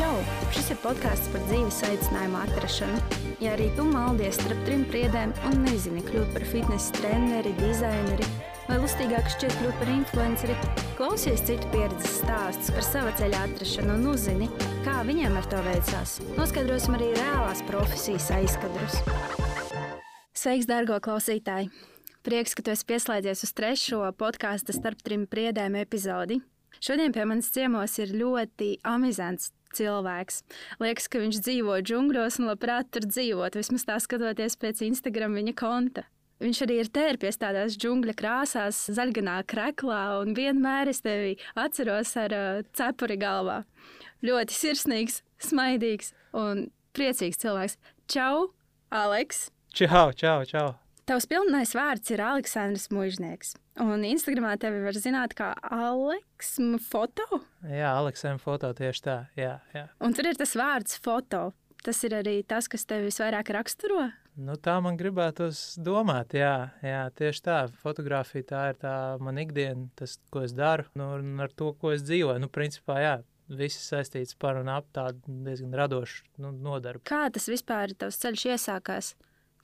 Čau! Šis ir podkāsts par dzīves aicinājumu atrašanu. Ja arī tu maldies starp trim priedēm un nezini kļūt par fitnesa treneri, dizaineri vai lustīgāk šķiet kļūt par influenceri, klausies citu pieredzes stāstus par sava ceļa atrašanu un uzzini, kā viņiem ar to veicās. Noskaidrosim arī reālās profesijas aizkadrus. Sveiks, dārgo klausītāji! Prieks, ka tu esi pieslēdzies uz trešo podkāstu starp trim priedēm epizodi. Šodien pie manis ciemos ir ļoti amizants cilvēks. Liekas, ka viņš dzīvo džungļos un labprāt tur dzīvot, vismaz tā skatoties pēc Instagram viņa konta. Viņš arī ir tērpies tādās džungļa krāsās, zaļganā kreklā, un vienmēr es tevi atceros ar uh, cepuri galvā. Ļoti sirsnīgs, smaidīgs un priecīgs cilvēks. Čau, Aleks! Čau, čau, čau! Tavs pilnais vārds ir Aleksandrs Mūžnieks. Un Instagramā tevi var zināt kā Aleks Foto. Jā, Aleksandrs Foto tieši tā. Jā, jā. Un tur ir tas vārds foto. Tas ir arī tas, kas tevi visvairāk raksturo. Nu, tā man gribētos domāt, jā, jā, tieši tā. Fotografija tā ir tā mana ikdiena, tas, ko es daru, nu, un ar to, ko es dzīvoju. Nu, principā, jā, viss saistīts par un ap tādu diezgan radošu nu, nodarbu. Kā tas vispār tavs ceļš iesākās?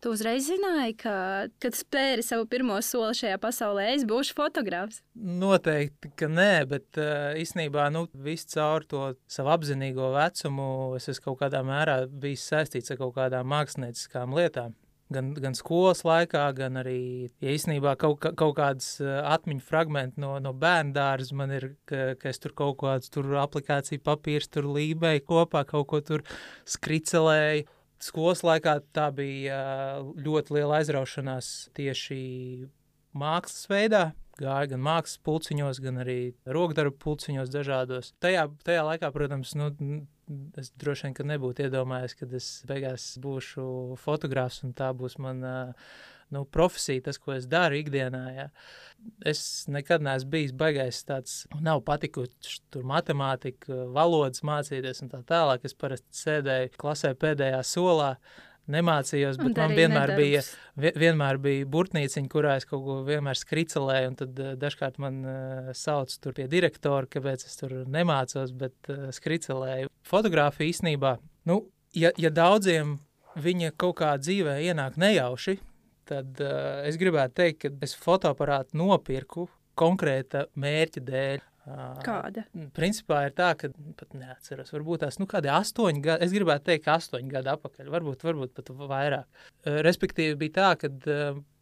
Tu uzreiz zināji, ka, kad spēri savu pirmo soli šajā pasaulē, es būšu fotogrāfs. Noteikti, ka nē, bet uh, īstenībā nu, viss caur to savu apzinīgo vecumu es esmu kaut kādā mērā bijis saistīts ar kaut kādām mākslinieckām lietām. Gan, gan skolas laikā, gan arī ja īstenībā kaut, kaut kādas atmiņu fragmenti no, no bērnu dārza man ir, ka, ka es tur kaut kādas tur aplikāciju papīrs, tur lībēju kopā, kaut ko tur skricelēju skolas laikā tā bija ļoti liela aizraušanās tieši mākslas veidā. Gāja gan mākslas pulciņos, gan arī rokdarbu pulciņos dažādos. Tajā, tajā laikā, protams, nu, es droši vien nebūtu iedomājies, ka es beigās būšu fotogrāfs un tā būs mana nu, profesija, tas, ko es daru ikdienā. Ja. Es nekad neesmu bijis baigais tāds, nav patikuši tur matemātika, valodas mācīties un tā tālāk. Es parasti sēdēju klasē pēdējā solā. Nemācījos, bet man vienmēr nedarbs. bija, vienmēr bija burtnīciņa, kurā es kaut ko vienmēr skricelēju. Tad uh, dažkārt man uh, sauc tur pie direktora, kāpēc es tur nemācos, bet uh, skricelēju. Fotogrāfija īstenībā, nu, ja, ja daudziem viņa kaut kā dzīvē ienāk nejauši, tad uh, es gribētu teikt, ka es fotoaparātu nopirku konkrēta mērķa dēļ. Uh, Kāda? Principā ir tā, ka pat neatceros, varbūt tās nu, kādi astoņi gadi, es gribētu teikt, astoņi gadi atpakaļ, varbūt, varbūt pat vairāk. Uh, respektīvi bija tā, ka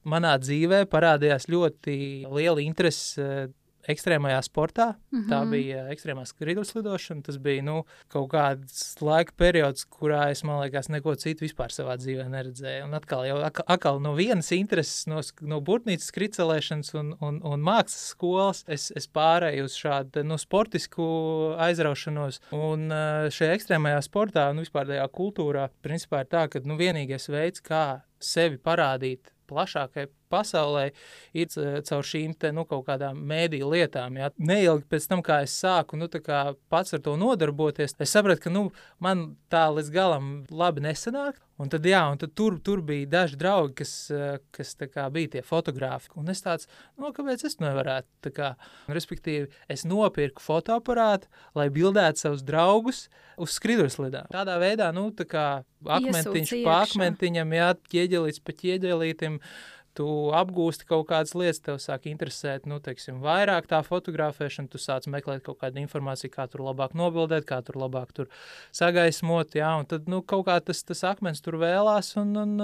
manā dzīvē parādījās ļoti liela interese ekstrēmajā sportā. Mm -hmm. Tā mhm. bija ekstrēmā skrituļslidošana. Tas bija nu, kaut kāds laika periods, kurā es, man liekas, neko citu vispār savā dzīvē neredzēju. Un atkal, jau, atkal no vienas intereses, no, no burtnīcas skricelēšanas un, un, un mākslas skolas, es, es pārēju uz šādu nu, sportisku aizraušanos. Un šajā ekstrēmajā sportā un vispār tajā kultūrā, principā ir tā, ka nu, vienīgais veids, kā sevi parādīt plašākai pasaulē ir caur šīm te, nu, kaut kādām mēdīju lietām. Ja. Neilgi pēc tam, kā es sāku nu, pats ar to nodarboties, es sapratu, ka nu, man tā līdz galam labi nesanāk. Un tad, jā, un tad tur, tur bija daži draugi, kas, kas kā, bija tie fotografi. Un es tāds, nu, kāpēc es nevarētu? Kā, respektīvi, es nopirku fotoaparātu, lai bildētu savus draugus uz skrituļslidām. Tādā veidā, nu, tā kā akmentiņš pa akmentiņam, jā, ķieģelīts pa ķieģelītim tu apgūsti kaut kādas lietas, tev sāk interesēt, nu, teiksim, vairāk tā fotografēšana, tu sāc meklēt kaut kādu informāciju, kā tur labāk nobildēt, kā tur labāk tur sagaismot, jā, un tad, nu, kaut kā tas, tas akmens tur vēlās, un, un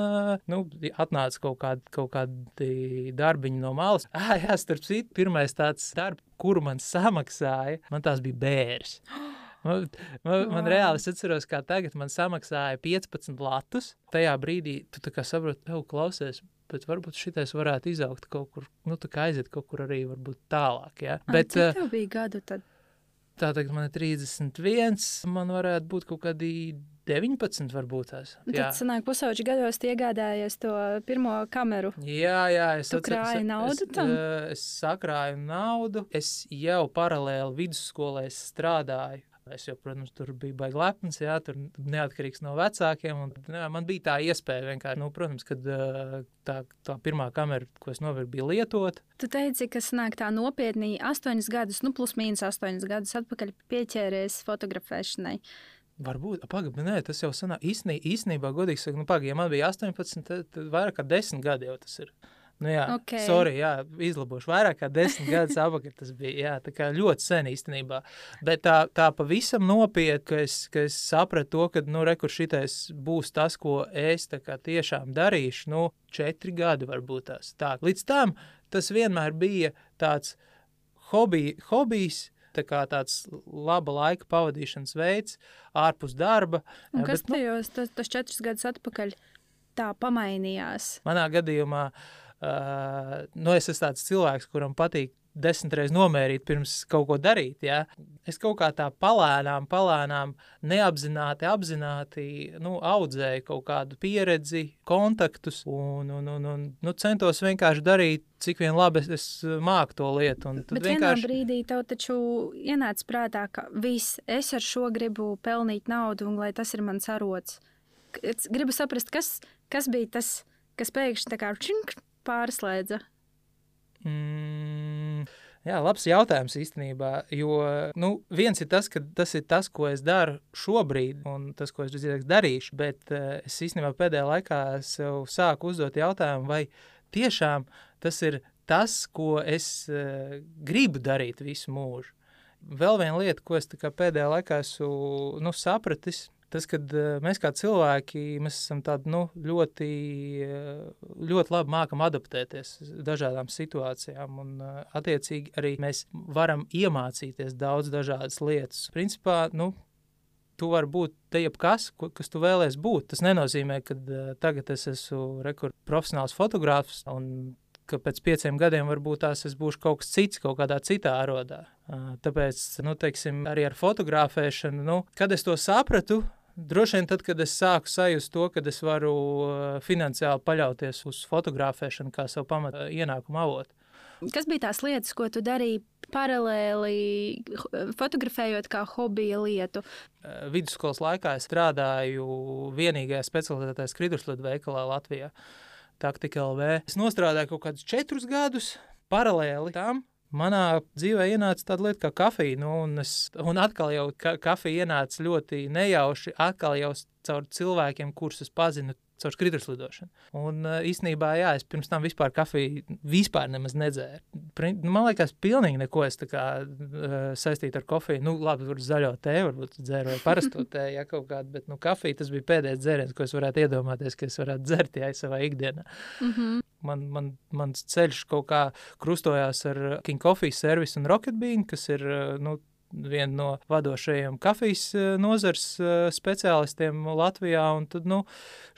nu, atnāca kaut kādi, kaut kādi darbiņi no malas. Ah, jā, starp citu, pirmais tāds darbs, kuru man samaksāja, man tās bija bērs. Man, man, man reāli es atceros, kā tagad man samaksāja 15 latus. Tajā brīdī tu saproti, tev klausies, bet varbūt šitais varētu izaugt kaut kur, nu, tā kā aiziet kaut kur arī varbūt tālāk, ja. A, bet, cik tev bija gadu tad? Tā tagad man ir 31, man varētu būt kaut kādi 19 varbūt tās. Tad jā. sanāk pusauģi gados iegādājies to pirmo kameru. Jā, jā. Es tu krāji naudu tam? Es, es sakrāju naudu. Es jau paralēli vidusskolē strādāju Es jau, protams, tur biju baigi lepns, jā, tur neatkarīgs no vecākiem. Un, jā, man bija tā iespēja vienkārši, nu, protams, kad tā, tā pirmā kamera, ko es nopirku, bija lietota. Tu teici, ka nāk tā nopietni astoņus gadus, nu, plus mīnus astoņus gadus atpakaļ pieķēries fotografēšanai. Varbūt, pagaidi, nē, tas jau sanāk. Īstenībā, īstenībā godīgi sakot, nu, pagaidi, ja man bija 18, tad, tad vairāk kā 10 gadi jau tas ir. Nu, jā, Okay. sorry, jā, izlabošu. Vairāk kā desmit gadus atpakaļ tas bija. Jā, tā kā ļoti sen īstenībā. Bet tā, tā pavisam nopietni, ka es, ka es sapratu to, ka, nu, rekur šitais būs tas, ko es kā tiešām darīšu, nu, četri gadi varbūt tās. Tā. Līdz tam tas vienmēr bija tāds hobi, hobijs, tā kā tāds laba laika pavadīšanas veids, ārpus darba. Un kas Bet, nu, tajos tos, tos četrus gadus atpakaļ tā pamainījās? Manā gadījumā, uh, nu, es esmu tāds cilvēks, kuram patīk desmit reizes nomērīt, pirms kaut ko darīt. Ja? Es kaut kā tā palēnām, palēnām, neapzināti, apzināti nu, audzēju kaut kādu pieredzi, kontaktus un, un, un, un nu, centos vienkārši darīt, cik vien labi es, es māku to lietu. Bet vienā vienkārši brīdī tev taču ienāca prātā, ka viss, es ar šo gribu pelnīt naudu, un lai tas ir mans arots. Es Gribu saprast, kas, kas bija tas, kas pēkšņi tā kā čink, pārslēdza. Mm, jā, labs jautājums īstenībā. Jo nu, viens ir tas, ka tas ir tas, ko es daru šobrīd, un tas, ko es drīzāk darīšu. Bet uh, es īstenībā pēdējā laikā sev sāku uzdot jautājumu, vai tiešām tas ir tas, ko es uh, gribu darīt visu mūžu. Vēl viena lieta, ko es pēdējā laikā esmu nu, sapratis, tas, ka mēs kā cilvēki mēs esam tādi, nu, ļoti, eh, ļoti labi mākam adaptēties dažādām situācijām. Un, eh, attiecīgi, arī mēs varam iemācīties daudz dažādas lietas. Principā, nu, tu vari būt te jebkas, kas tu vēlēsies būt. Tas nenozīmē, ka uh, tagad es esmu rekur, profesionāls fotogrāfs un ka pēc pieciem gadiem varbūt tās es būšu kaut kas cits, kaut kādā citā arodā. Uh, Tāpēc, nu, teiksim, arī ar fotografēšanu, nu, kad es to sapratu, droši vien tad, kad es sāku sajust to, ka es varu uh, finansiāli paļauties uz fotografēšanu kā savu pamatu uh, ienākumu avotu. Kas bija tās lietas, ko tu darīji paralēli h- fotografējot kā hobija lietu? Vidusskolas laikā es strādāju vienīgajā specialitātē skrituļslidu veikalā Latvijā, Taktika LV. Es nostrādāju kaut kādus četrus gadus paralēli tam. Manā dzīvē ienāca tāda lieta kā kafija, nu, un, es, un atkal jau ka, kafija ienāca ļoti nejauši, atkal jau caur cilvēkiem, kurus es pazinu caur skrituļslidošanu. Un uh, īstenībā, jā, es pirms tam vispār kafiju vispār nemaz nedzēru. Nu, Man liekas, pilnīgi neko es kā uh, saistītu ar kofiju. Nu, labi, tur zaļo tēju, varbūt dzēru vai parasto tēju, ja kaut kādu, bet nu, kafija tas bija pēdējais dzēriens, ko es varētu iedomāties, ka es varētu dzert, ja savā ikdienā. Mm -hmm. Man, man, mans ceļš kaut kā krustojās ar King Coffee servisu un Rocket Bean, kas ir uh, nu, viena no vadošajiem kafijas uh, nozars uh, speciālistiem Latvijā. Un tad, nu,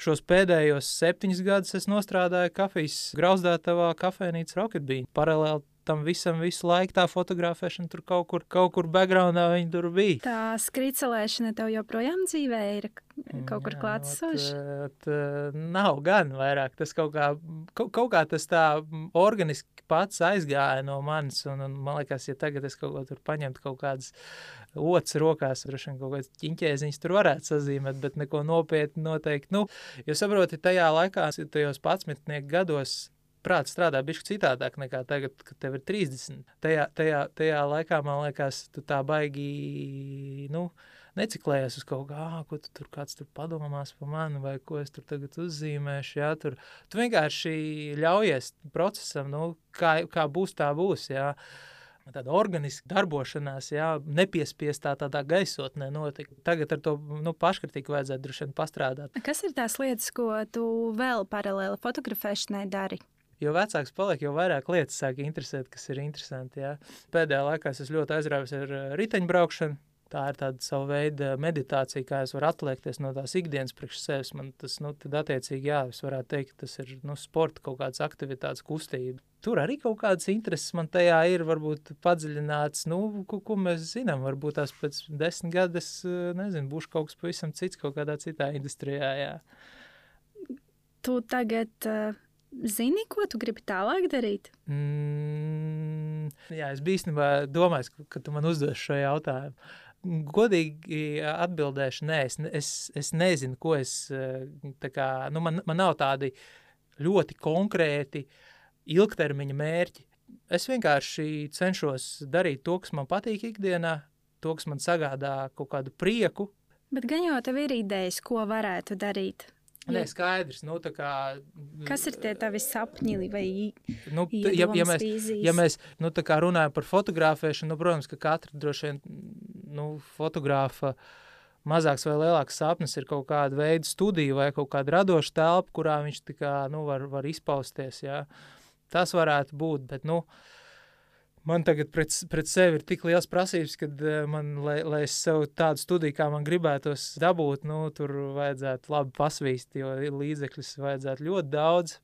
šos pēdējos septiņus gadus es nostrādāju kafijas grauzdētavā kafejnīcā Rocket Bean. Paralēli tam visam visu laiku tā fotografēšana tur kaut kur, kaut kur backgroundā viņa tur bija. Tā skricelēšana tev joprojām dzīvē ir kaut kur klātsoša. Nav gan vairāk. Tas kaut kā, kaut, kaut kā tas tā organiski pats aizgāja no manis. Un, un man liekas, ja tagad es kaut ko tur paņemtu, kaut kādas otras rokās, droši vien kaut kādas ķiņķēziņas tur varētu sazīmēt, bet neko nopietni noteikti. Nu, jo saproti, tajā laikā, tajos 11 gados, prāts strādā bišķi citādāk nekā tagad, kad tev ir 30. Tajā, tajā, tajā laikā, man liekas, tu tā baigi, nu, neciklējies uz kaut kā, "Ā, ko tu tur kāds tur padomās par mani, vai ko es tur tagad uzzīmēšu. Jā, tur. Tu vienkārši ļaujies procesam, nu, kā, kā būs, tā būs. Jā. Tāda organiska darbošanās, jā, nepiespiestā tādā gaisotnē notika. Tagad ar to nu, paškritiku vajadzētu droši vien pastrādāt. Kas ir tās lietas, ko tu vēl paralēli fotografēšanai dari? Jo vecāks paliek, jo vairāk lietas sāk interesēt, kas ir interesanti. Jā. Pēdējā laikā es ļoti aizrāvis ar riteņbraukšanu. Tā ir tāda sava veida meditācija, kā es varu atliekties no tās ikdienas priekš sevis. Man tas, nu, tad attiecīgi, jā, es varētu teikt, tas ir, nu, sporta kaut kādas aktivitātes kustība. Tur arī kaut kādas intereses man tajā ir, varbūt padziļināts, nu, ko, ko mēs zinām. Varbūt tās pēc desmit gadus, nezinu, būšu kaut kas pavisam cits kaut kādā citā industrijā, jā. Tu tagad uh, zini, ko tu gribi tālāk darīt? Mm, jā, es biju īstenībā domājis, ka, ka tu man uzdos šo jautājumu. Godīgi atbildēšu, nē, es, es, es nezinu, ko es. eh, Kā, nu, man, man nav tādi ļoti konkrēti ilgtermiņa mērķi. Es vienkārši cenšos darīt to, kas man patīk ikdienā, to, kas man sagādā kaut kādu prieku. Bet gan jau tev ir idejas, ko varētu darīt. Nē, skaidrs. Nu, kā, Kas ir tie tavi sapņi vai nu, ja, ja mēs, vīzijas? ja mēs nu, runājam par fotografēšanu, nu, protams, ka katra droši vien nu, fotogrāfa mazāks vai lielāks sapnis ir kaut kāda veida studija vai kaut kāda radoša telpa, kurā viņš kā, nu, var, var izpausties. Jā. Tas varētu būt, bet, nu, uh, man tagad pret, pret sevi ir tik liels prasības, ka eh, man, lai, lai es sev tādu studiju, kā man gribētos dabūt, nu, tur vajadzētu labi pasvīst, jo līdzekļus vajadzētu ļoti daudz.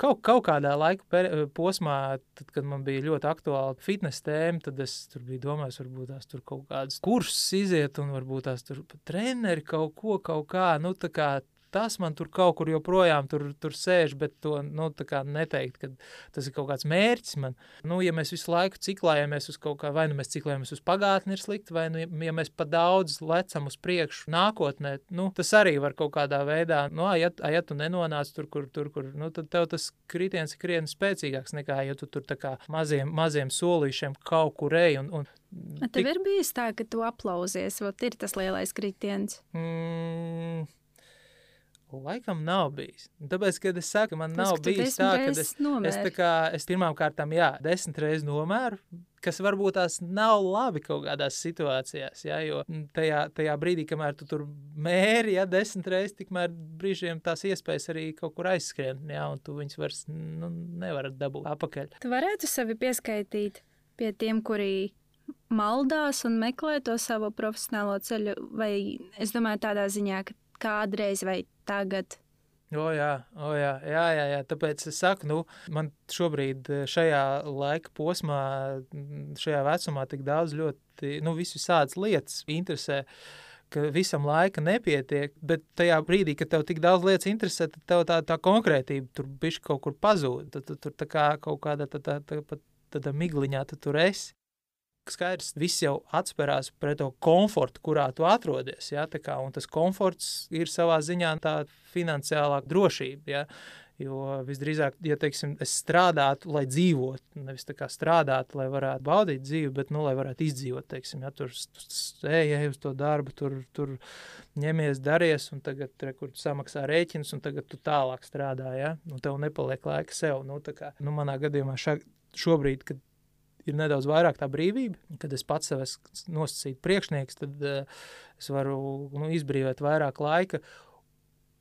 Kaut, kaut kādā laika per, posmā, tad, kad man bija ļoti aktuāla fitnesa tēma, tad es tur biju domājis, varbūt tās tur kaut kādas kursus iziet, un varbūt tās tur treneri kaut ko, kaut kā, nu, tā kā tas man tur kaut kur joprojām tur, tur sēž, bet to nu, neteikt, ka tas ir kaut kāds mērķis man. Nu, ja mēs visu laiku ciklējamies uz kaut kā, vai nu mēs ciklējamies uz pagātni, ir slikti, vai nu, ja mēs pa daudz lecam uz priekšu nākotnē, nu, tas arī var kaut kādā veidā, nu, ja, ja tu nenonāc tur, kur, tur, kur, nu, tad tev tas kritiens ir krietni spēcīgāks nekā, ja tu tur tā kā maziem, maziem solīšiem kaut kur ej un, un Tev tik... ir bijis tā, ka tu aplausies, vai ir tas lielais kritiens? Mm, Laikam nav bijis. Tāpēc, kad es saku, man Tas, nav bijis tā, ka es, nomēri. es, tā kā, es pirmām kārtām, jā, desmit reizes nomēru, kas varbūt tās nav labi kaut kādās situācijās, jā, jo tajā, tajā brīdī, kamēr tu tur mēri, jā, desmit reizes, tikmēr brīžiem tās iespējas arī kaut kur aizskrien, jā, un tu viņus vairs, nu, nevarat dabūt apakaļ. Tu varētu sevi pieskaitīt pie tiem, kuri maldās un meklē to savu profesionālo ceļu, vai es domāju tādā ziņā, ka kādreiz vai tagad? O, jā, o, jā, jā, jā, jā. Tāpēc es saku, nu, man šobrīd, eh, šajā laika posmā, šajā vecumā, tik daudz ļoti, nu, visādas lietas interesē ka visam laika nepietiek, bet tajā brīdī, kad tev tik daudz lietas interesē, tad tev tā, tā konkrētība tur bišķi kaut kur pazūd. Tad tu tur tā kā kaut kādā tā, tā, tā, tā, tādā migliņā tu tur esi skaidrs, viss jau atspērās pret to komfortu, kurā tu atrodies. Ja, kā, un tas komforts ir savā ziņā tā finansiālā drošība. Ja, Jo visdrīzāk, ja teiksim, es strādātu, lai dzīvotu, nevis tā kā strādātu, lai varētu baudīt dzīvi, bet nu, lai varētu izdzīvot, teiksim, ja tur ej uz to darbu, tur, tur ņemies, daries, un tagad re, samaksā rēķinus, un tagad tu tālāk strādā, ja, un tev nepaliek laika sev. Nu, kā, nu, manā gadījumā ša, šobrīd, kad ir nedaudz vairāk tā brīvība. Kad es pats sev nosacītu priekšnieks, tad uh, es varu nu, izbrīvot vairāk laika.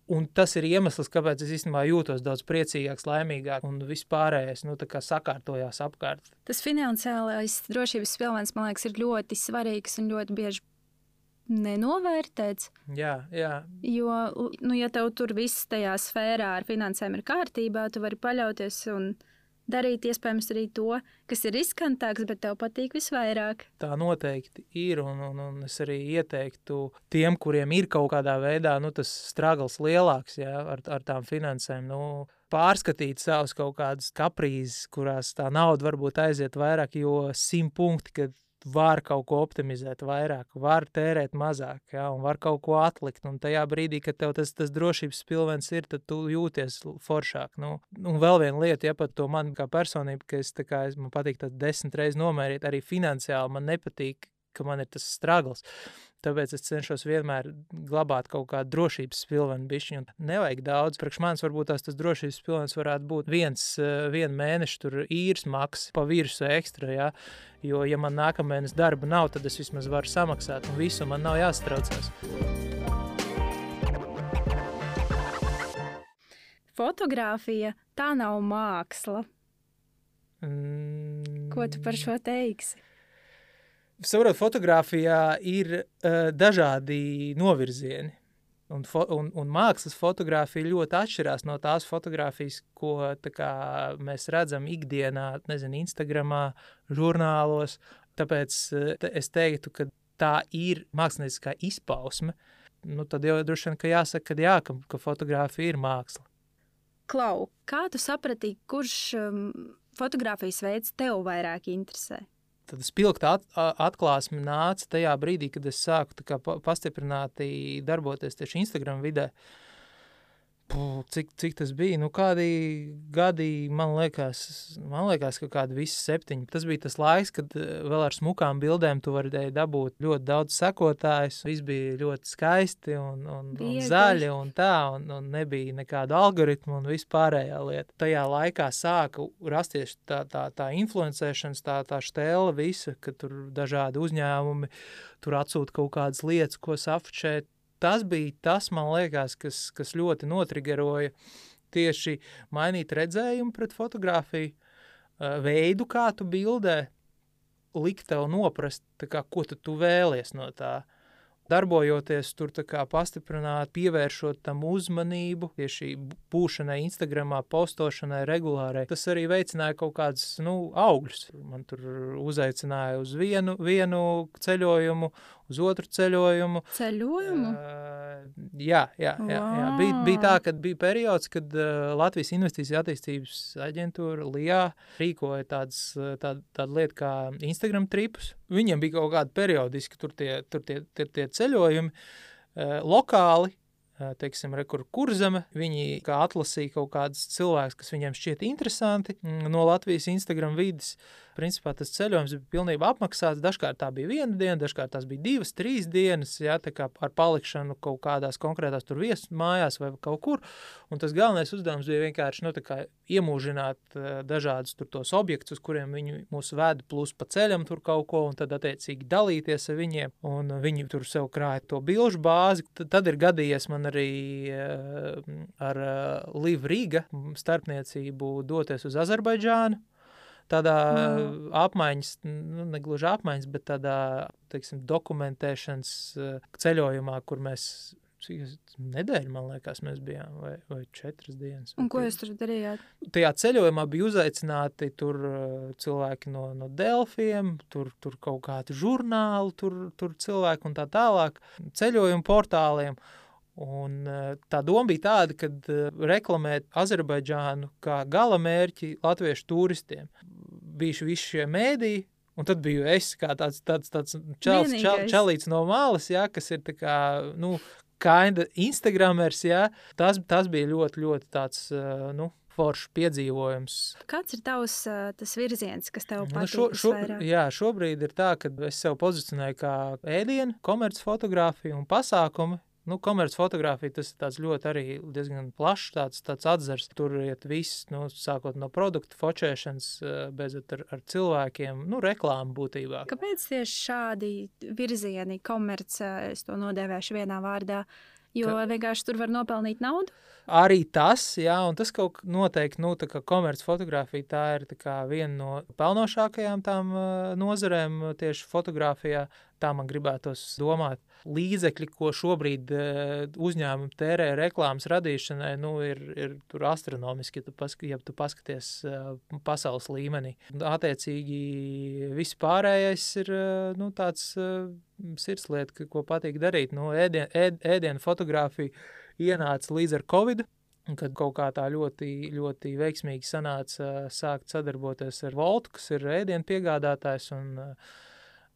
Un tas ir iemesls, kāpēc es īstenībā jūtos daudz priecīgāks, laimīgāks un vispārējais nu, sakārtojās apkārt. Tas finansiālais drošības pilvens, man liekas, ir ļoti svarīgs un ļoti bieži nenovērtēts. Jā, jā. Jo, nu, ja tev tur viss tajā sfērā ar finansēm ir kārtībā, tu vari paļauties un darīt iespējams arī to, kas ir riskantāks, bet tev patīk visvairāk. Tā noteikti ir, un, un, un es arī ieteiktu tiem, kuriem ir kaut kādā veidā nu, tas stragls lielāks jā, ar, ar tām finansēm. Nu, pārskatīt savus kaut kādus kaprīzes, kurās tā nauda varbūt aiziet vairāk, jo simt punkti, kad var kaut ko optimizēt vairāk, var tērēt mazāk, ja, un var kaut ko atlikt. Un tajā brīdī, kad tev tas, tas drošības pilvens ir, tad tu jūties foršāk. Nu, un vēl viena lieta, ja pat to man kā personība, ka es, kā, es man patīk tas desmit reizes nomērīt, arī finansiāli man nepatīk, ka man ir tas stragls. Tāpēc es cenšos vienmēr glabāt kaut kādu drošības pilvenu bišķiņu. Nevajag daudz. Priekš manis varbūt tās tas drošības pilvens varētu būt viens, eh, vienu mēnešu tur īres maksa pa virsu ekstra, ja? jo, ja man nākamēnes darba nav, tad es vismaz varu samaksāt un visu man nav jāstraucās. Fotogrāfija tā nav māksla. Mm. Ko tu par šo teiksi? Saprot, fotografijā ir uh, dažādi novirzieni. Un, un, un mākslas fotografija ļoti atšķirās no tās fotografijas, ko kā, mēs redzam ikdienā, nezinu, Instagramā, žurnālos. Tāpēc uh, es teiktu, ka tā ir mākslinieckā izpausme. Nu, tad jau droši vien, ka jāsaka, ka, jā, ka, ka fotografija ir māksla. Klau, kā tu saprati, kurš um, fotografijas veids tev vairāk interesē? Tad spilgta at, atklāsme nāca tajā brīdī, kad es sāku pastiprināti darboties tieši Instagram vidē. Puh, cik, cik tas bija? Nu, kādi gadi, man liekas, man liekas, ka kādi visi septiņi. Tas bija tas laiks, kad eh, vēl ar smukām bildēm tu varēji dabūt ļoti daudz sekotājus. Viss bija ļoti skaisti un, un, un zaļi un tā, un, un nebija nekādu algoritmu un vispārējā lieta. Tajā laikā sāka rasties tā, tā, tā influencēšanas, tā, tā štēla visa, ka tur dažādi uzņēmumi tur atsūta kaut kādas lietas, ko safučēt tas bija tas, man liekas, kas, kas ļoti notrigeroja tieši mainīt redzējumu pret fotografiju, eh, veidu, kā tu bildē, likt tev noprast, kā, ko tu, tu vēlies no tā. Darbojoties tur kā pastiprināt, pievēršot tam uzmanību, tieši būšanai Instagramā, postošanai regulārai. Tas arī veicināja kaut kādus, nu, augļus. Man tur uzaicināja uz vienu, vienu ceļojumu, uz otru ceļojumu. Ceļojumu? Uh, jā, jā, jā, jā. Bija, bija tā, ka bija periods, kad uh, Latvijas Investīcija attīstības aģentūra LIA rīkoja tādas, tād, tādu lietu kā Instagram tripus. Viņiem bija kaut kādi periodiski tur tie, tur tie, tie, tie ceļojumi uh, lokāli, teiksim, re, kur kurzeme. Viņi kā atlasīja kaut kādus cilvēkus, kas viņiem šķiet interesanti mm, no Latvijas Instagram vidas. Principā tas ceļojums bija pilnībā apmaksāts. Dažkārt tā bija viena diena, dažkārt tās bija divas, trīs dienas, jā, tā kā ar palikšanu kaut kādās konkrētās tur viesu mājās vai kaut kur. Un tas galvenais uzdevums bija vienkārši nu, iemūžināt uh, dažādus tur tos objektus, uz kuriem viņi mūs ved, plus pa ceļam tur kaut ko, un tad attiecīgi dalīties ar viņiem. Un viņi tur sev krāja to bilžu bāzi. Tad ir gadījies man arī uh, ar uh, Liv Riga starpniecību doties uz Azerbaidžānu tādā mm. apmaiņas, nu, ne gluži apmaiņas, bet tādā, teiksim, dokumentēšanas ceļojumā, kur mēs nedēļu, man liekas, mēs bijām, vai, vai četras dienas. Un ko jūs tur darījāt? Tajā ceļojumā bija uzaicināti tur cilvēki no, no Delfiem, tur, tur kaut kādi žurnāli, tur, tur cilvēki un tā tālāk, ceļojumu portāliem. Un, tā doma bija tāda, ka reklamēt Azerbaidžānu kā gala mērķi latviešu turistiem bijuši visi šie mēdīji, un tad biju es kā tāds, tāds, tāds čels, čel, čelīts no malas, jā, kas ir tā kā, nu, kinda Instagramers, jā, tas, tas bija ļoti, ļoti tāds, nu, foršs piedzīvojums. Kāds ir tavs tas virziens, kas tev patīk? Nu, šo, šo, jā, šobrīd ir tā, ka es sev pozicionēju kā ēdienu, komerc fotografiju un pasākumu, Nu, Komercfotogrāfija tas ir ļoti arī diezgan plašs tāds, tāds atzars. Tur iet viss, nu, sākot no produktu fočēšanas, beidzot ar, ar cilvēkiem, nu, reklāmu būtībā. Kāpēc tieši šādi virzieni, komerc, es to nodēvēšu vienā vārdā, jo Ka... vienkārši tur var nopelnīt naudu? Arī tas, jā, un tas kaut noteikti, nu, tā kā komercfotogrāfija, tā ir tā viena no pelnošākajām tām nozarēm tieši fotografijā, tā man gribētos domāt līdzekļi, ko šobrīd uzņēmumi tērē reklāmas radīšanai, nu, ir, ir astronomiski, ja tu, pask ja tu paskaties pasaules līmenī. Attiecīgi, viss pārējais ir nu, tāds sirdslieta, ko patīk darīt. Nu, ēdien, ēd, ēdienu fotografija ienāca līdz ar Covid. Kad kaut kā tā ļoti, ļoti veiksmīgi sanāca sākt sadarboties ar Voltu, kas ir ēdienu piegādātājs un uh,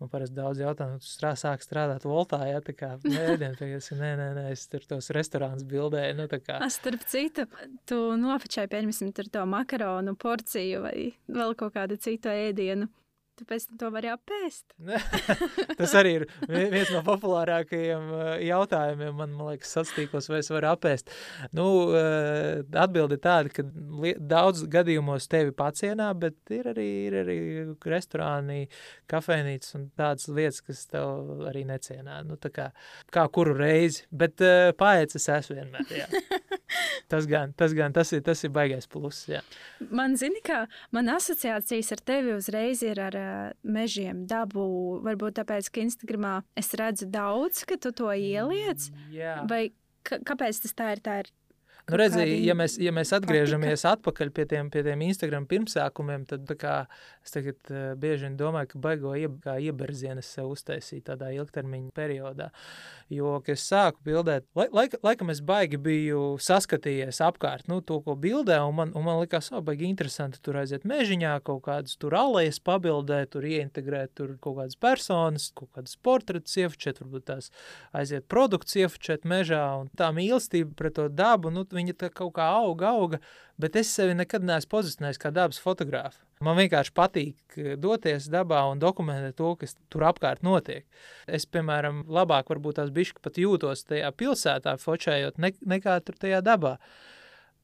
Man parasti daudz jautājumu, tu strā, sāk strādāt Voltā, ja tā kā ēdienu pieejas, nē, nē, nē, es tur tos restorāns bildēju, nu tā kā. A, starp citu, tu nofočēji, pieņemsim, tur to makaronu porciju vai vēl kaut kādu citu ēdienu. Tāpēc to var apēst. Tas arī ir viens no populārākajiem jautājumiem. Man, man liekas, sastīkos, vai es varu apēst. Nu, atbildi tāda, ka daudz gadījumos tevi pacienā, bet ir arī, ir arī restorāni, kafejnīcas un tādas lietas, kas tev arī necienā. Nu, kā, kā kuru reizi, bet paēc es esmu vienmēr, jā. Tas gan, tas gan, tas ir, tas ir baigais pluss, jā. Man zini, kā man asociācijas ar tevi uzreiz ir ar mežiem, dabu. Varbūt tāpēc, ka Instagramā es redzu daudz, ka tu to ieliec. Jā. Vai kāpēc tas tā ir? Tā ir Nu, redzi, ja mēs, ja mēs atgriežamies atpakaļ pie tiem, pie tiem Instagram pirmsākumiem, tad kā, es tagad uh, bieži vien domāju, ka baigo ieb, ieberzienas sev uztaisīt tādā ilgtermiņa periodā. Jo, kad es sāku bildēt, lai, laika, laikam es baigi biju saskatījies apkārt, nu, to, ko bildē, un man, un man likās, o, baigi interesanti tur aiziet mežiņā, kaut kādas tur alējas pabildēt, tur ieintegrēt tur kaut kādas personas, kaut kādas portretus iefučēt, varbūt tās aiziet produkts iefučēt mežā, un tā mīlestība pret to dabu, nu, viņa tā kaut kā auga, auga, bet es sevi nekad neesmu pozicionējis kā dabas fotogrāfu. Man vienkārši patīk doties dabā un dokumentēt to, kas tur apkārt notiek. Es, piemēram, labāk varbūt tās bišķi pat jūtos tajā pilsētā fočējot ne, nekā tur tajā dabā.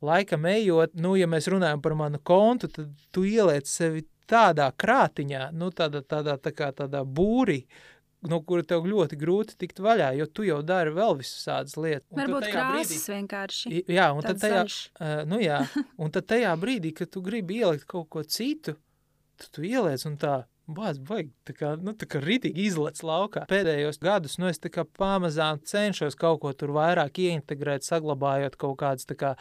Laikam ejot, nu, ja mēs runājam par manu kontu, tad tu ieliec sevi tādā krātiņā, nu, tādā, tādā, tā kā tādā būrī, no kura tev ļoti grūti tikt vaļā, jo tu jau dari vēl visādas lietas. Un Varbūt krāsas brīdī, vienkārši. Jā, un tad tajā, uh, nu jā, un tad tajā brīdī, kad tu gribi ielikt kaut ko citu, tu, tu ieliec un tā, Bāz, vajag, tā kā, nu, tā kā rītīgi izlec laukā. Pēdējos gadus, nu, es tā kā pamazām cenšos kaut ko tur vairāk ieintegrēt, saglabājot kaut kādas tā kā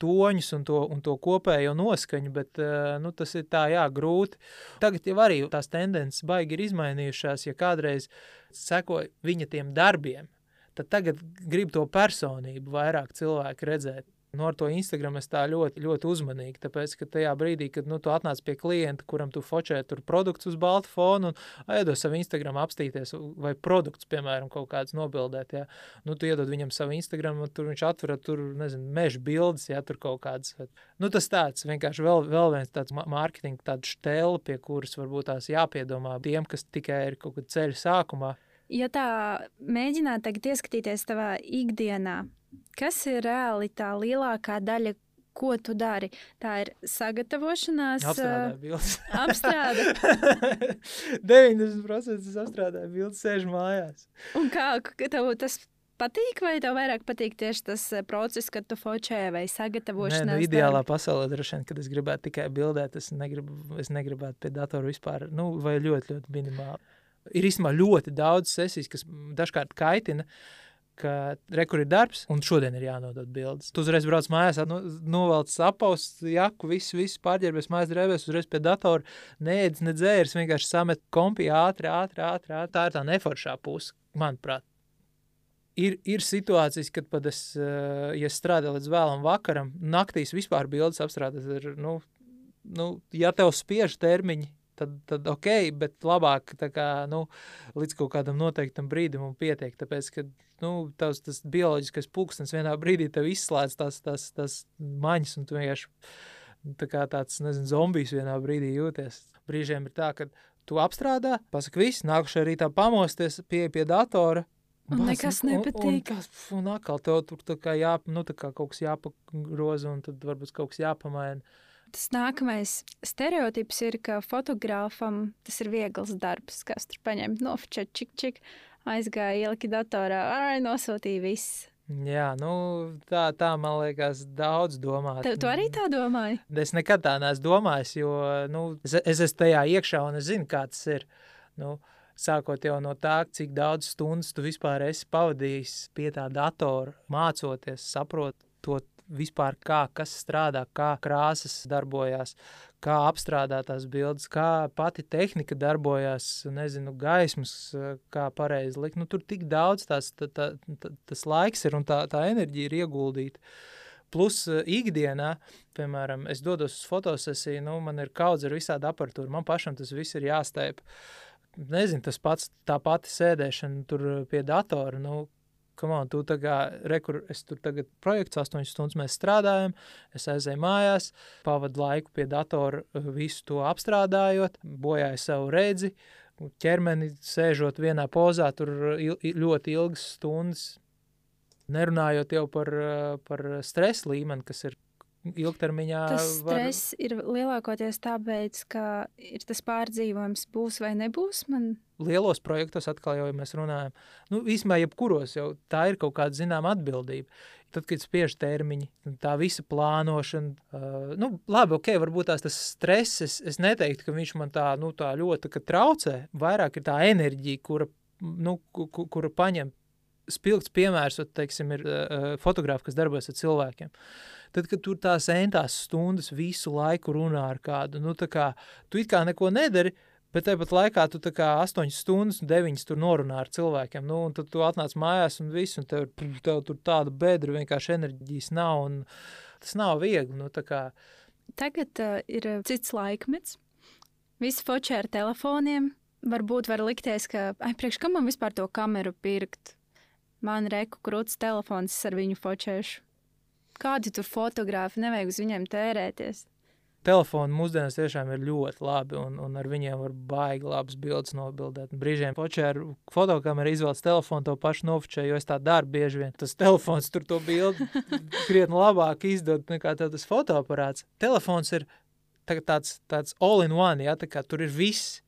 toņus un to, un to kopējo noskaņu, bet, nu, tas ir tā, jā, grūti. Tagad jau arī tās tendences baigi ir izmainījušās, ja kādreiz seko viņa tiem darbiem, tad tagad grib to personību vairāk cilvēku redzēt. Nu, ar to Instagram es tā ļoti, ļoti uzmanīgi, tāpēc, ka tajā brīdī, kad nu, tu atnāc pie klienta, kuram tu fočē tur produkts uz balta fona un aido savu Instagram apstīties vai produkts, piemēram, kaut kāds nobildēt, ja, nu, tu iedod viņam savu Instagram, un tur viņš atver, tur, nezinu, meža bildes, ja, tur kaut kādas. Nu, tas tāds vienkārši vēl, vēl viens tāds mārketinga tāds štēle, pie kuras varbūt tās jāpiedomā tiem, kas tikai ir kaut kad ceļa sākumā. Ja tā mēģināt tagad ieskatīties tavā ikdienā, Kas ir reāli tā lielākā daļa, ko tu dari? Tā ir sagatavošanās. Apstrāde. 90% apstrādāju bildes, sēž mājās. Un kā tev tas patīk, vai tev vairāk patīk tieši tas process, kad tu focē vai sagatavošanās? Nē, nu, ideālā darbi? pasaulē droši vien, kad es gribētu tikai bildēt, es, negribu, es negribētu pie datora vispār, nu, vai ļoti, ļoti minimāli. Ir īstenībā ļoti daudz sesijas, kas dažkārt kaitina. Ka rekur ir darbs, un šodien ir jānodod bildes. Tu uzreiz brauc mājās, no, novelc apaust jaku, visu, visu pārģērbies mājas drēbēs, uzreiz pie datora, neēdz, nedzērs, vienkārši samet kompi ātri, ātri, ātri, ātri. Tā ir tā neforšā puse, manuprāt. Ir, ir situācijas, kad pat es, eh, ja strādāju līdz vēlam vakaram, naktīs vispār bildes apstrādāt, ir, nu, nu, ja tev spiež termiņi, tad, tad ok, bet labāk kā, nu, līdz kaut kādam noteiktam brīdim un pietiek. Tāpēc, ka nu, tavs tas bioloģiskais pulkstenis vienā brīdī tev izslēdz tās, tās, tās maņas, un tu vienkārši tā kā tāds, nezinu, zombijs vienā brīdī jūties. Brīžiem ir tā, ka tu apstrādā, pasaki viss, nākušajā rītā pamosties pie, pie datora, Un Bas, nekas nepatīk. Un, un, un atkal tev tur tā kā, jā, nu, tā kā kaut kas jāpagroza, un tad varbūt kaut kas jāpamaina. Tas nākamais stereotips ir, ka fotogrāfam tas ir viegls darbs, kas tur paņemt, nofočēt, čik, čik, aizgāja, ielika datorā, ai, nosūtīja viss. Jā, nu, tā, tā man liekas, daudz domāt. Tev, tu arī tā domāji? Es nekad tā neesmu domājis, jo nu, es, es esmu tajā iekšā un es zinu, kā tas ir. Nu, sākot jau no tā, cik daudz stundas tu vispār esi pavadījis pie tā datora, mācoties, saprot to vispār kā, kas strādā, kā krāsas darbojās, kā apstrādāt tās bildes, kā pati tehnika darbojās, nezinu, gaismas, kā pareizi likt. Nu, tur tik daudz tās, tā, tā, tā, tas laiks ir un tā, tā enerģija ir ieguldīta. Plus ikdienā, piemēram, es dodos uz fotosesiju, nu, man ir kaudz ar visādi aparatūru, man pašam tas viss ir jāstēp. Nezinu, tas pats, tā pati sēdēšana tur pie datora, nu, on, tu tā kā, rekur, es tur tagad projekts, 8 stundas mēs strādājam, es aizēju mājās, pavadu laiku pie datora, visu to apstrādājot, bojāju savu redzi, ķermeni sēžot vienā pozā, tur il, ļoti ilgas stundas, nerunājot jau par, par stresa līmeni, kas ir ilgtermiņā. Tas stress var... ir lielākoties tāpēc, ka ir tas pārdzīvojums, būs vai nebūs. Man... Lielos projektos atkal jau ja mēs runājam. Nu, īsumā, jebkuros jau tā ir kaut kāda zināma atbildība. Tad, kad spiež termiņi, tā visa plānošana, uh, nu, labi, ok, varbūt tās tas stress, es, es neteiktu, ka viņš man tā, nu, tā ļoti traucē. Vairāk ir tā enerģija, kura, nu, kura paņem spilgts piemērs, teiksim, ir uh, fotografi, kas darbojas ar cilvēkiem. Uh, Tad, kad tur tās entās stundas visu laiku runā ar kādu, nu, tā kā tu it kā neko nedari, Bet tāpat laikā tu tā kā 8 stundas, 9 tur norunā ar cilvēkiem. Nu, un tad tu atnāc mājās un viss, un tev, tev tur tāda bedra, vienkārši enerģijas nav. Un tas nav viegli. Nu, kā... Tagad uh, ir cits laikmets. Visi fočē ar telefoniem. Varbūt var likties, ka, ai, priekš kam man vispār to kameru pirkt? Man reku krūts telefons ar viņu fočēšu. Kādi tur fotografi, nevajag uz viņiem tērēties. Telefoni mūsdienās tiešām ir ļoti labi, un, un ar viņiem var baigi labas bildes nobildēt. Brīžiem počē ar fotokameru izvēlas telefonu, to pašu nofočē, jo es tā daru bieži vien. Tas telefons tur to bildi krietni labāk izdod nekā tas fotoaparāts. Telefons ir tāds, tāds all-in-one, ja, tā kā tur ir viss.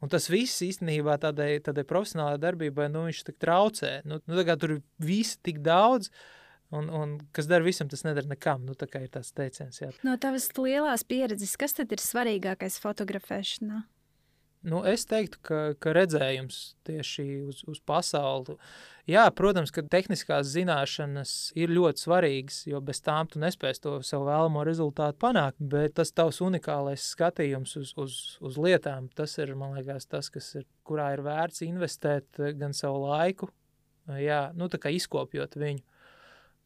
Un tas viss īstenībā tādai, tādai profesionālajai darbībai, nu, viņš traucē. Nu, nu, tur ir viss tik daudz, Un, un kas dara visam, tas nedara nekam. Nu, tā ir tāds teiciens. Jā. No tavas lielās pieredzes, kas tad ir svarīgākais fotografēšanā? Nu, es teiktu, ka, ka redzējums tieši uz, uz pasauli. Jā, protams, ka tehniskās zināšanas ir ļoti svarīgas, jo bez tām tu nespēsi to savu vēlamo rezultātu panākt. Bet tas tavs unikālais skatījums uz, uz, uz lietām, tas ir, man liekas, tas, kas ir, kurā ir vērts investēt gan savu laiku, jā, nu, izkopjot viņu.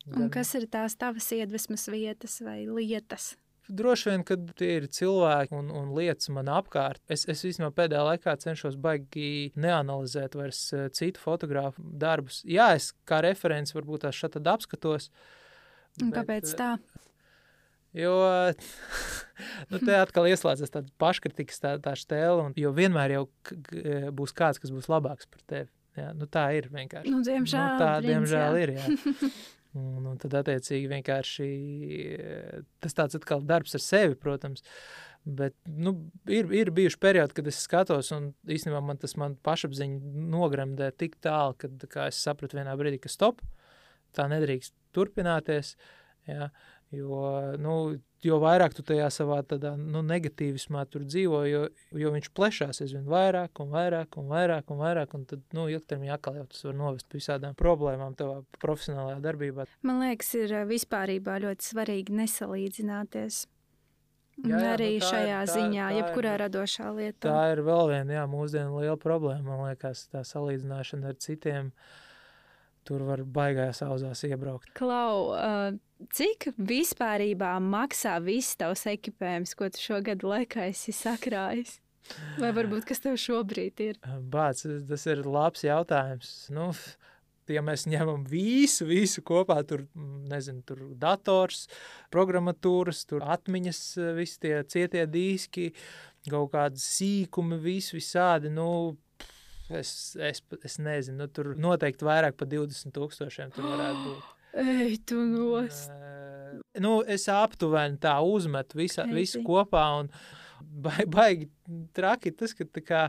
Un gan... kas ir tās tavas iedvesmas vietas vai lietas? Droši vien, kad tie ir cilvēki un, un lietas man apkārt, es, es vismaz pēdējā laikā cenšos baigi neanalizēt vairs eh, citu fotografu darbus. Jā, es kā referents varbūt tās šeit apskatos. Un bet, kāpēc tā? Jo nu, te atkal ieslēdzas tāda paškritikas tā, tā stēle, un, jo vienmēr jau būs kāds, kas būs labāks par tevi. Jā, nu, tā ir vienkārši. Nu, diemžēl, nu, tā, diemžēl ir. Un, un tad, attiecīgi, vienkārši tas tāds atkal darbs ar sevi, protams. Bet nu, ir, ir bijuši periodi, kad es skatos, un īstenībā man tas man pašapziņa nogremdē tik tālu, ka es sapratu vienā brīdī, ka stop, tā nedrīkst turpināties. Jā, jo, nu, jo vairāk tu tajā savā tādā, nu, negatīvismā tur dzīvo, jo, jo viņš plešās aizvien vairāk un vairāk un vairāk un vairāk, un tad, nu, ilgtermiņā atkal jau tas var novest pie visādām problēmām tavā profesionālajā darbībā. Man liekas, ir vispārībā ļoti svarīgi nesalīdzināties. Jā, jā, arī nu, šajā ir, tā, ziņā, tā jebkurā ir, radošā lietā. Tā ir vēl viena, jā, mūsdienu liela problēma, man liekas, tā salīdzināšana ar citiem. Tur var baigās auzās iebraukt. Klau, Cik vispārībā maksā viss tavs ekipējums, ko tu šogad laikā esi sakrājis? Vai varbūt kas tev šobrīd ir? Bāc, tas ir labs jautājums. Nu, ja mēs ņemam visu, visu kopā, tur, nezinu, tur dators, programmatūras, tur atmiņas, visi tie cietie diski, kaut kādi sīkumi, visi visādi, nu, es, es, es nezinu, nu, tur noteikti vairāk pa 20 tūkstošiem tur varētu būt. Ej, tu nos. Nu, es aptuveni tā uzmetu visa, visu kopā un baigi traki tas, ka tā kā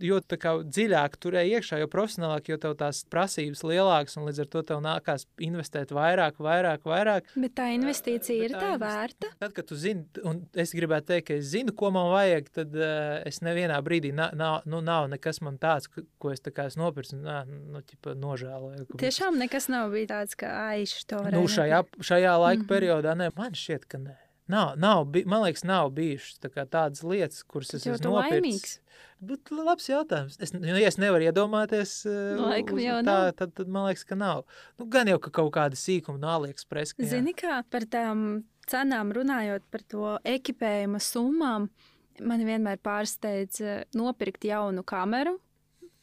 jo dziļāk tur ej iekšā, jo profesionālāk, jo tev tās prasības lielākas, un līdz ar to tev nākās investēt vairāk, vairāk, vairāk. Bet tā investīcija ir tā, tā vērta. Tad, kad tu zini, un es gribētu teikt, ka es zinu, ko man vajag, tad uh, es nevienā brīdī nav, nav, nu, nav nekas man tāds, ko es tā kā es nopircu, nā, nu, ķipa, nožēloju. Tiešām nekas nav bijis tāds, ka aiš to varēja. Nu, šajā, šajā laika mm -hmm. periodā, ne, man šķiet, ka nē. Nav, nav, man liekas, nav bijušas tā tādas lietas, kuras es esmu nopircis. Bet labs jautājums. Es, nu, ja es nevaru iedomāties, uh, Laikam jau tā, nav. Tad, tad man liekas, ka nav. Nu, gan jau ka kaut kāda sīkuma no AliExpress. Zini, kā par tām cenām runājot par to ekipējuma summām, man vienmēr pārsteidz uh, nopirkt jaunu kameru,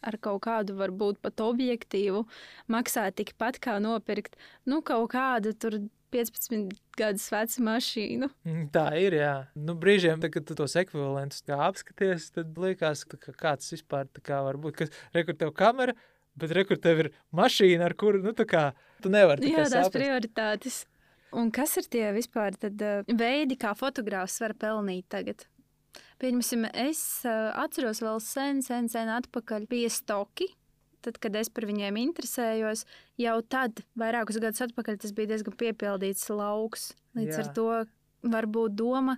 ar kaut kādu, varbūt pat objektīvu, maksā tikpat kā nopirkt nu, kaut kādu tur 15 gadus vecu mašīnu. Mm, tā ir. Jā. Nu, brīžiem, tad, kad tu tos ekvivalentus apskaties, tad liekas, ka kāds vispār kā var būt. Kas rekur tev kamera, bet rekur tev ir mašīna, ar kuru nu, kā, tu nevari. Jā, tās saprast. prioritātes. Un kas ir tie vispār tad, uh, veidi, kā fotogrāfs var pelnīt tagad? Pieņemsim, es uh, atceros vēl sen, sen, sen atpakaļ pie stoki tad, kad es par viņiem interesējos, jau tad, vairākus gadus atpakaļ, tas bija diezgan piepildīts lauks. Līdz Jā. ar to varbūt doma,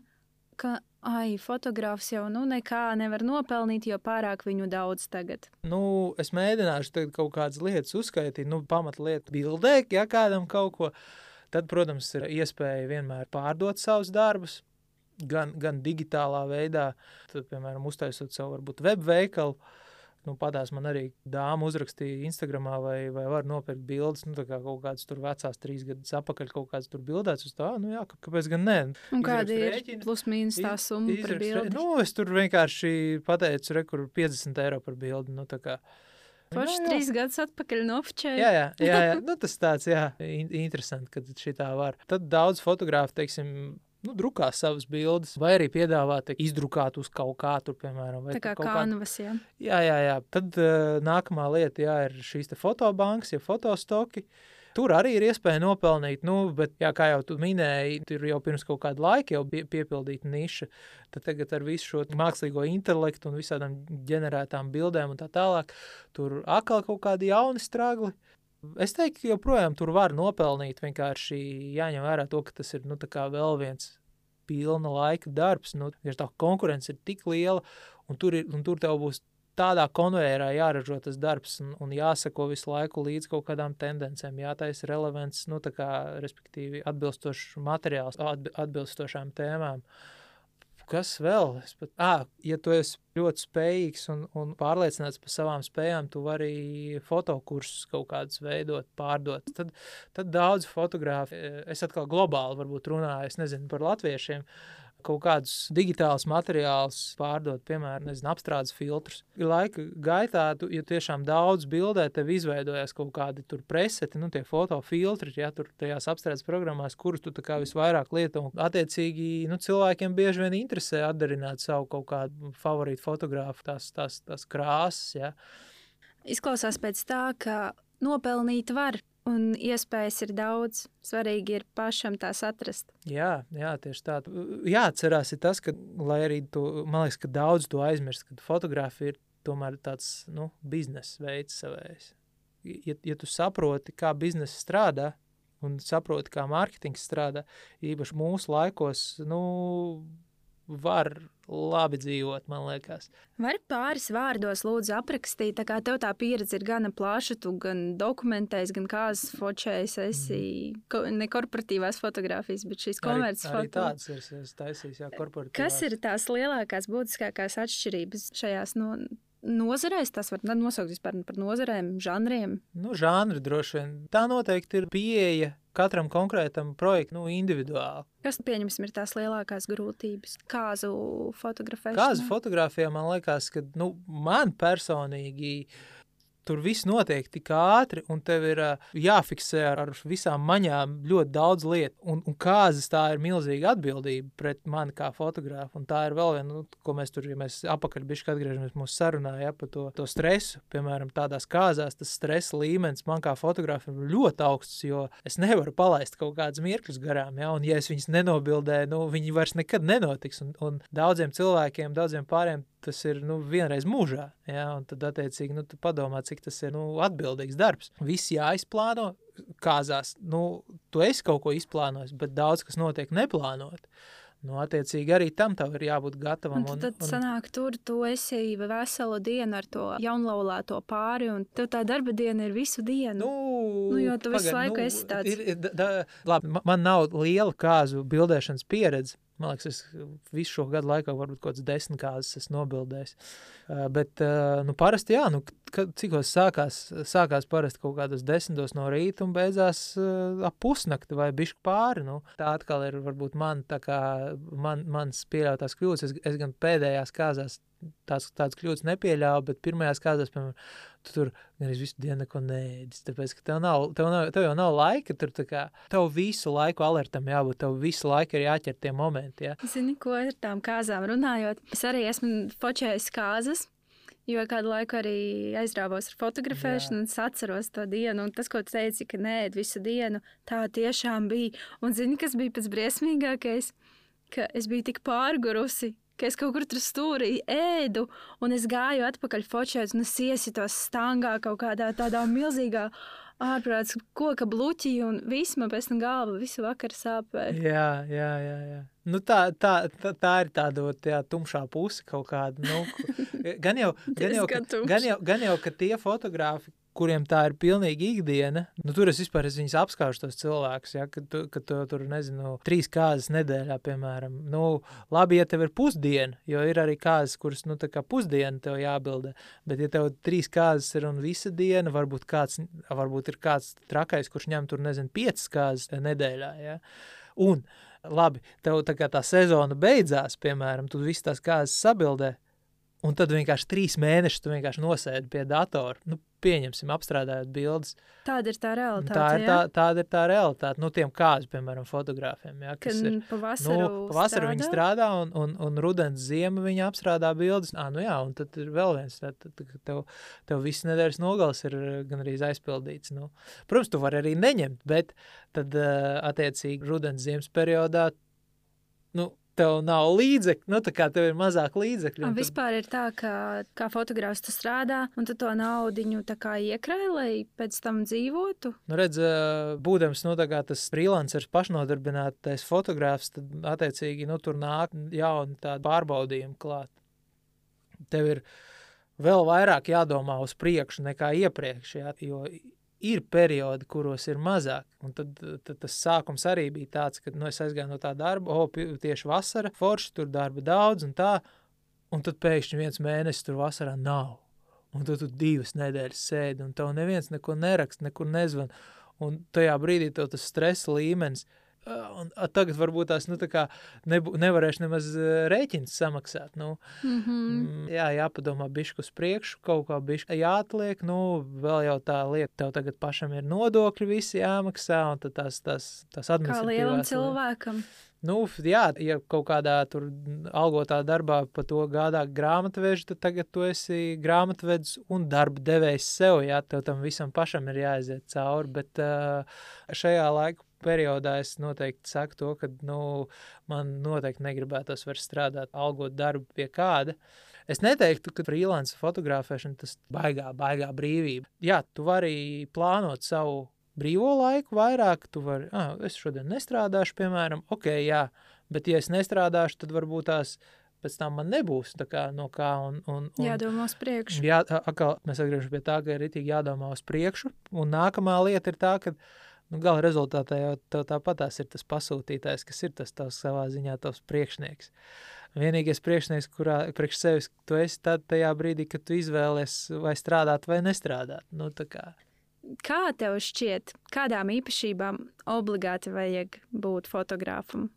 ka ai, fotogrāfs jau nu, nekā nevar nopelnīt, jo pārāk viņu daudz tagad. Nu, es mēģināšu tagad kaut kādas lietas uzskaitīt, nu, pamatlietu bildē, ja kādam kaut ko. Tad, protams, ir iespēja vienmēr pārdot savus darbus, gan, gan digitālā veidā, tad, piemēram, uztaisot savu varbūt web veikalu, nu, padās man arī dāma uzrakstīja Instagramā, vai, vai var nopirkt bildes, nu, tā kā kaut kādas tur vecās trīs gadus apakaļ kaut kādas tur bildēts uz tā, nu jā, kāpēc gan ne. Un kāda ir plus mīnus tā summa par bildi? Nu, es tur vienkārši pateicu, re, kur 50 eiro par bildi, nu, tā. Forši trīs gadus atpakaļ nofočēju. Jā, jā, jā, jā. Nu, tas tāds, jā, in interesanti, ka šitā var. Tad daudz fotogrāfu, teiksim, nu, drukā savas bildes, vai arī piedāvā te, izdrukāt uz kaut kā tur, piemēram. Tā kā kanvas, jā. Jā, jā, jā. Tad uh, nākamā lieta, jā, ir šīs te fotobankas, ja fotostoki. Tur arī ir iespēja nopelnīt, nu, bet, jā, kā jau tu minēji, tur jau pirms kaut kāda laika jau bija piepildīta niša. Tad tagad ar visu šo mākslīgo intelektu un visādām ģenerētām bildēm un tā tālāk, tur atkal kaut kādi jauni stragli. Es teiktu, ka joprojām tur var nopelnīt. Vienkārši jāņem vērā to, ka tas ir nu, vēl viens pilna laika darbs. Nu, ja tā konkurence ir tik liela, un tur, ir, un tur tev būs tādā konvejerā jāražo tas darbs un, un jāsako visu laiku līdz kaut kādām tendencēm, jātaisa relevants, nu, kā, respektīvi, atbilstošs materiāls atbilstošām tēmām. Kas vēl? Es pat, à, ja tu esi ļoti spējīgs un, un pārliecināts par savām spējām, tu vari fotokursus kaut kādus veidot, pārdot. Tad, tad daudz fotografi, es atkal globāli varbūt runāju, es nezinu par latviešiem, uh, kaut kādus digitālus materiālus pārdot, piemēram, nezinu, apstrādes filtrus. Laika gaitā, tu, ja tiešām daudz bildē, tev izveidojas kaut kādi tur preseti, nu, tie fotofiltri, ja tur tajās apstrādes programmās, kurus tu kā visvairāk lieto. Un, attiecīgi, nu, cilvēkiem bieži vien interesē atdarināt savu kaut kādu favorītu fotografu, tās, tās, tās krāsas, ja. Izklausās pēc tā, ka nopelnīt var Un iespējas ir daudz. Svarīgi ir pašam tās atrast. Jā, jā tieši tā. Jāatcerās ir tas, ka, lai arī to, man liekas, ka daudz to aizmirst, ka fotografija ir tomēr tāds nu, biznesa veids savējs. Ja, ja tu saproti, kā biznesa strādā, un saproti, kā mārketings strādā, īpaši mūsu laikos, nu, var labi dzīvot, man liekas. Vari pāris vārdos lūdzu aprakstīt, tā kā tev tā pieredze ir gana plaša, tu gan dokumentēs, gan kāzas fočējis, esi mm. ne korporatīvās fotografijas, bet šīs komerces foto. Arī tāds ir, es taisījis, jā, korporatīvās. Kas ir tās lielākās, būtiskākās atšķirības šajās no nozarēs, tas var nosaukt vispār par nozarēm, žanriem? Nu, žanri droši vien. Tā noteikti ir pieeja katram konkrētam projektam nu, individuāli. Kas, pieņemsim, ir tās lielākās grūtības? Kāzu fotografēšana? Kāzu fotografijā man liekas, ka nu, man personīgi tur viss notiek tik ātri, un tev ir uh, jāfiksē ar, ar visām maņām ļoti daudz lietu. Un, un kāzas tā ir milzīga atbildība pret mani kā fotografu. Un tā ir vēl viena, nu, ko mēs tur, ja mēs apakaļbišķi atgriežamies mūsu sarunā, ja, par to, to stresu. Piemēram, tādās kāzās tas stresa līmenis man kā fotografam ir ļoti augsts, jo es nevaru palaist kaut kādus mirkļus garām. Ja, un ja es viņus nenobildēju, nu, viņi vairs nekad nenotiks. Un, un daudziem cilvēkiem, daudziem pāriem tas ir nu, vienreiz mūžā. Ja? Un tad, attiecīgi, nu, padomā, cik tas ir nu, atbildīgs darbs. Viss jāizplāno, kāzās. Nu, tu esi kaut ko izplānojis, bet daudz kas notiek neplānot. Nu, attiecīgi arī tam tev ir jābūt gatavam. Un, un tad un... sanāk, tur tu esi veselu dienu ar to jaunlaulāto pāri, un tev tā darba diena ir visu dienu. Nu, nu jo tu visu pagad, laiku nu, esi tāds. Ir, ir, da, labi, man nav liela kāzu bildēšanas pieredze, Man liekas, es visu šo gadu laikā varbūt kaut kādas desmit kārtas esmu nobildējis. Uh, bet, uh, nu, parasti, jā, nu, cikos sākās, sākās parasti kaut kādos desmitos no rīta un beidzās uh, ap pusnakti vai bišķi pāri. Nu. Tā atkal ir varbūt man, tā kā man, mans pieļautās kļūdas. Es, es gan pēdējās kāzās tās, tādas kļūdas nepieļāvu, bet pirmajās kārtās, piemēram, tu tur gan visu dienu neko neēdis, tāpēc, ka tev, nav, tev, nav, tev jau nav laika, tur tā kā, tev visu laiku alertam jābūt, tev visu laiku ir jāķer tie momenti, jā. Zini, ko ar tām kāzām runājot, es arī esmu fočējis kāzas, Jo kādu laiku arī aizrāvos ar fotografēšanu, un es atceros to dienu. Un tas, ko tu teici, ka nē, visu dienu tā tiešām bija. Un zini, kas bija pats briesmīgākais? Ka es biju tik pārgurusi, ka es kaut kur tur stūrī ēdu, un es gāju atpakaļ fočēt, un es iesitos stangā kaut kādā tādā milzīgā ārprāts koka bluķī, un viss man pēc tam galva visu vakaru sāpēja. Jā, jā, jā. jā. Nu, tā, tā, tā, tā ir tāda jā, tumšā puse kaut kāda. Nu, gan, jau, gan, jau, gan, jau, gan jau, ka tie fotografi, kuriem tā ir pilnīgi ikdiena. Nu, tur es vispār es apskaužu tos cilvēkus, ja, kad, tu, kad tu, tur, nezinu, trīs kārtas nedēļā, piemēram. Nu, labi, ja tev ir pusdiena, jo ir arī kārtas, kuras, nu, tā kā pusdiena tev jābildē, bet ja tev trīs kārtas ir un visa diena, varbūt kāds, varbūt ir kāds trakais, kurš ņem tur, nezinu, piecas kārtas nedēļā, ja. Un, labi, tev tā kā tā sezona beidzās, piemēram, tu visas tās kārtas sabildē, Un tad vienkārši trīs mēnešus tu vienkārši nosēdi pie datora. Nu, pieņemsim, apstrādājot bildes. Tāda ir tā realitāte. Tā ir tā, tāda ir tā realitāte. Nu, tiem kāzu, piemēram, fotogrāfiem. Jā, kas Kad ir. pavasaru Nu, pavasarī viņi strādā, un, un, un rudens ziema viņa apstrādā bildes. Ah, nu jā, un tad ir vēl viens. Tad, tad, tev, tev viss nedēļas nogals ir eh, gan arī aizpildīts. Nu. Protams, tu vari arī neņemt, bet tad eh, attiecīgi rudens ziemas periodā. Nu, Tev nav līdzekļu, nu tā kā tev ir mazāk līdzekļu. Un tad- vispār ir tā, ka kā fotogrāfs tu strādā, un tu to naudu iekrāji, lai pēc tam dzīvotu. Nu, redz, būdams nu, tas freelanceris, pašnodarbinātais fotogrāfs, tad attiecīgi nu, tur nāk jauni tādi pārbaudījumi klāt. Tev ir vēl vairāk jādomā uz priekšu nekā iepriekš, jā, jo ir periodi, kuros ir mazāk. Un tad, tad tas sākums arī bija tāds, ka nu, es aizgāju no tā darba, o, tieši vasara, forši tur darba daudz un tā, un tad pēkšņi viens mēnesis tur vasarā nav. Un tu tur divas nedēļas sēdi, un tev neviens neko neraksta, nekur nezvan. Un tajā brīdī tev tas stresa līmenis. ā, Un tagad varbūt tās nu, tā nebū, nevarēšu nemaz ā, rēķins samaksāt. Nu, Mm -hmm. mm, jā, jāpadomā bišķi uz priekšu, kaut kā bišķi jāatliek. Nu, vēl jau tā lieta, tev tagad pašam ir nodokļi visi jāmaksā, un tad tās, tās, tās Kā lielam administratīvās cilvēkam. Nu, jā, ja kaut kādā tur algotā darbā par to gādā grāmatveži, tad tagad tu esi grāmatvedis un darba devējs sev. Jā, tev tam visam pašam ir jāaiziet cauri. Bet šajā laika periodā es noteikti saku to, ka nu, man noteikti negribētos vairs strādāt, algot darbu pie kāda. Es neteiktu, ka freelance fotografēšana tas baigā, baigā brīvība. Jā, tu vari plānot savu brīvo laiku vairāk, tu vari, ah, es šodien nestrādāšu, piemēram, ok, jā, bet ja es nestrādāšu, tad varbūt tās pēc tam man nebūs tā kā no kā. Un, un, un, Jādomā uz priekšu. Jā, atkal mēs atgriežamies pie tā, ka ir itīgi jādomā uz priekšu. Un nākamā lieta ir tā, ka nu, gala rezultātā jau tev tāpatās ir tas pasūtītājs, kas ir tas tavs savā ziņā tavs priekšnieks. Vienīgais priekšnieks, kurā priekš sevis tu esi tad tajā brīdī, kad tu izvēlies vai strādāt vai nestrādāt. Nu, kā. Kā tev šķiet, kādām īpašībām obligāti vajag būt fotogrāfam?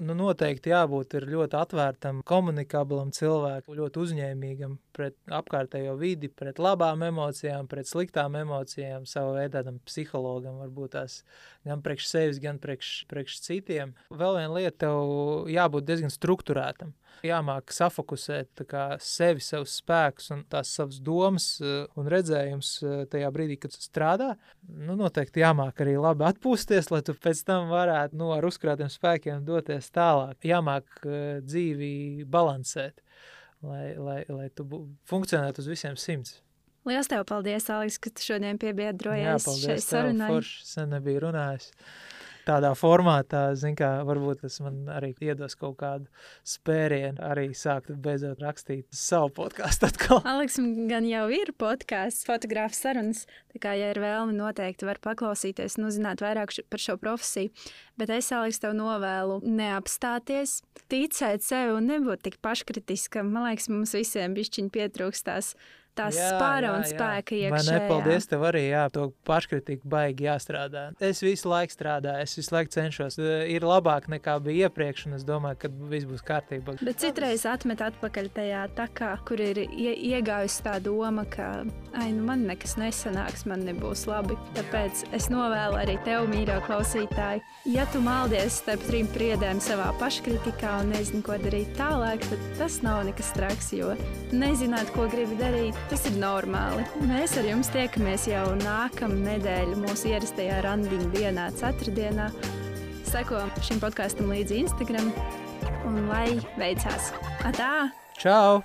Nu, noteikti jābūt ļoti atvērtam, komunikablam cilvēkam, ļoti uzņēmīgam pret apkārtējo vidi, pret labām emocijām, pret sliktām emocijām, savu veidu tādam psihologam, varbūt tās gan priekš sevis, gan priekš, priekš citiem. Vēl viena lieta, tev jābūt diezgan strukturētam. Jāmāk safokusēt kā, sevi, savus spēkus un tās savas domas eh, un redzējums eh, tajā brīdī, kad tu strādā. Nu, noteikti jāmāk arī labi atpūsties, lai tu pēc tam varētu nu, ar uzkrātiem spēkiem doties tālāk. Jāmāk eh, dzīvi balansēt, lai, lai, lai tu funkcionētu uz visiem simts. Lielas tev paldies, Aleks, ka tu šodien Jā, piebiedrojies šai paldies tev, sarunai. Forši, sen nebija runājis. Tādā formātā, zin kā, varbūt tas man arī iedos kaut kādu spērienu, arī sākt beidzot rakstīt savu podkāstu atkal. Aleksam gan jau ir podkāsts, fotogrāfs sarunas. Tā kā, ja ir vēlme, noteikti var paklausīties un uzzināt vairāk par šo profesiju. Bet es, Aleks, tev novēlu neapstāties, ticēt sev un nebūt tik paškritiskam. Man liekas, mums visiem bišķiņi pietrūkst tās, tās spāra un spēka Vai iekšā. ne? Paldies tev arī, jā, to paškritiku baigi jāstrādā. Es visu laiku strādāju, es visu laiku cenšos. Eh, Ir labāk nekā bija iepriekš, un es domāju, ka viss būs kārtībā. Bet citreiz atmet atpakaļ tajā takā, kur ir ie, iegājusi tā doma, ka ai, nu man nekas nesanāks, man nebūs labi. Tāpēc es novēlu arī tev, mīļo klausītāji, ja tu maldies starp trim priedēm savā paškritikā un nezini, ko darīt tālāk, tad tas nav nekas traks, jo nezināt, ko gribi darīt, tas ir normāli. Mēs ar jums tiekamies jau nākamā nedēļa mūsu ierastajā randiņu dienā, ceturtdienā. Seko šim podkāstam līdzi Instagram un lai veicās! Atā! Čau!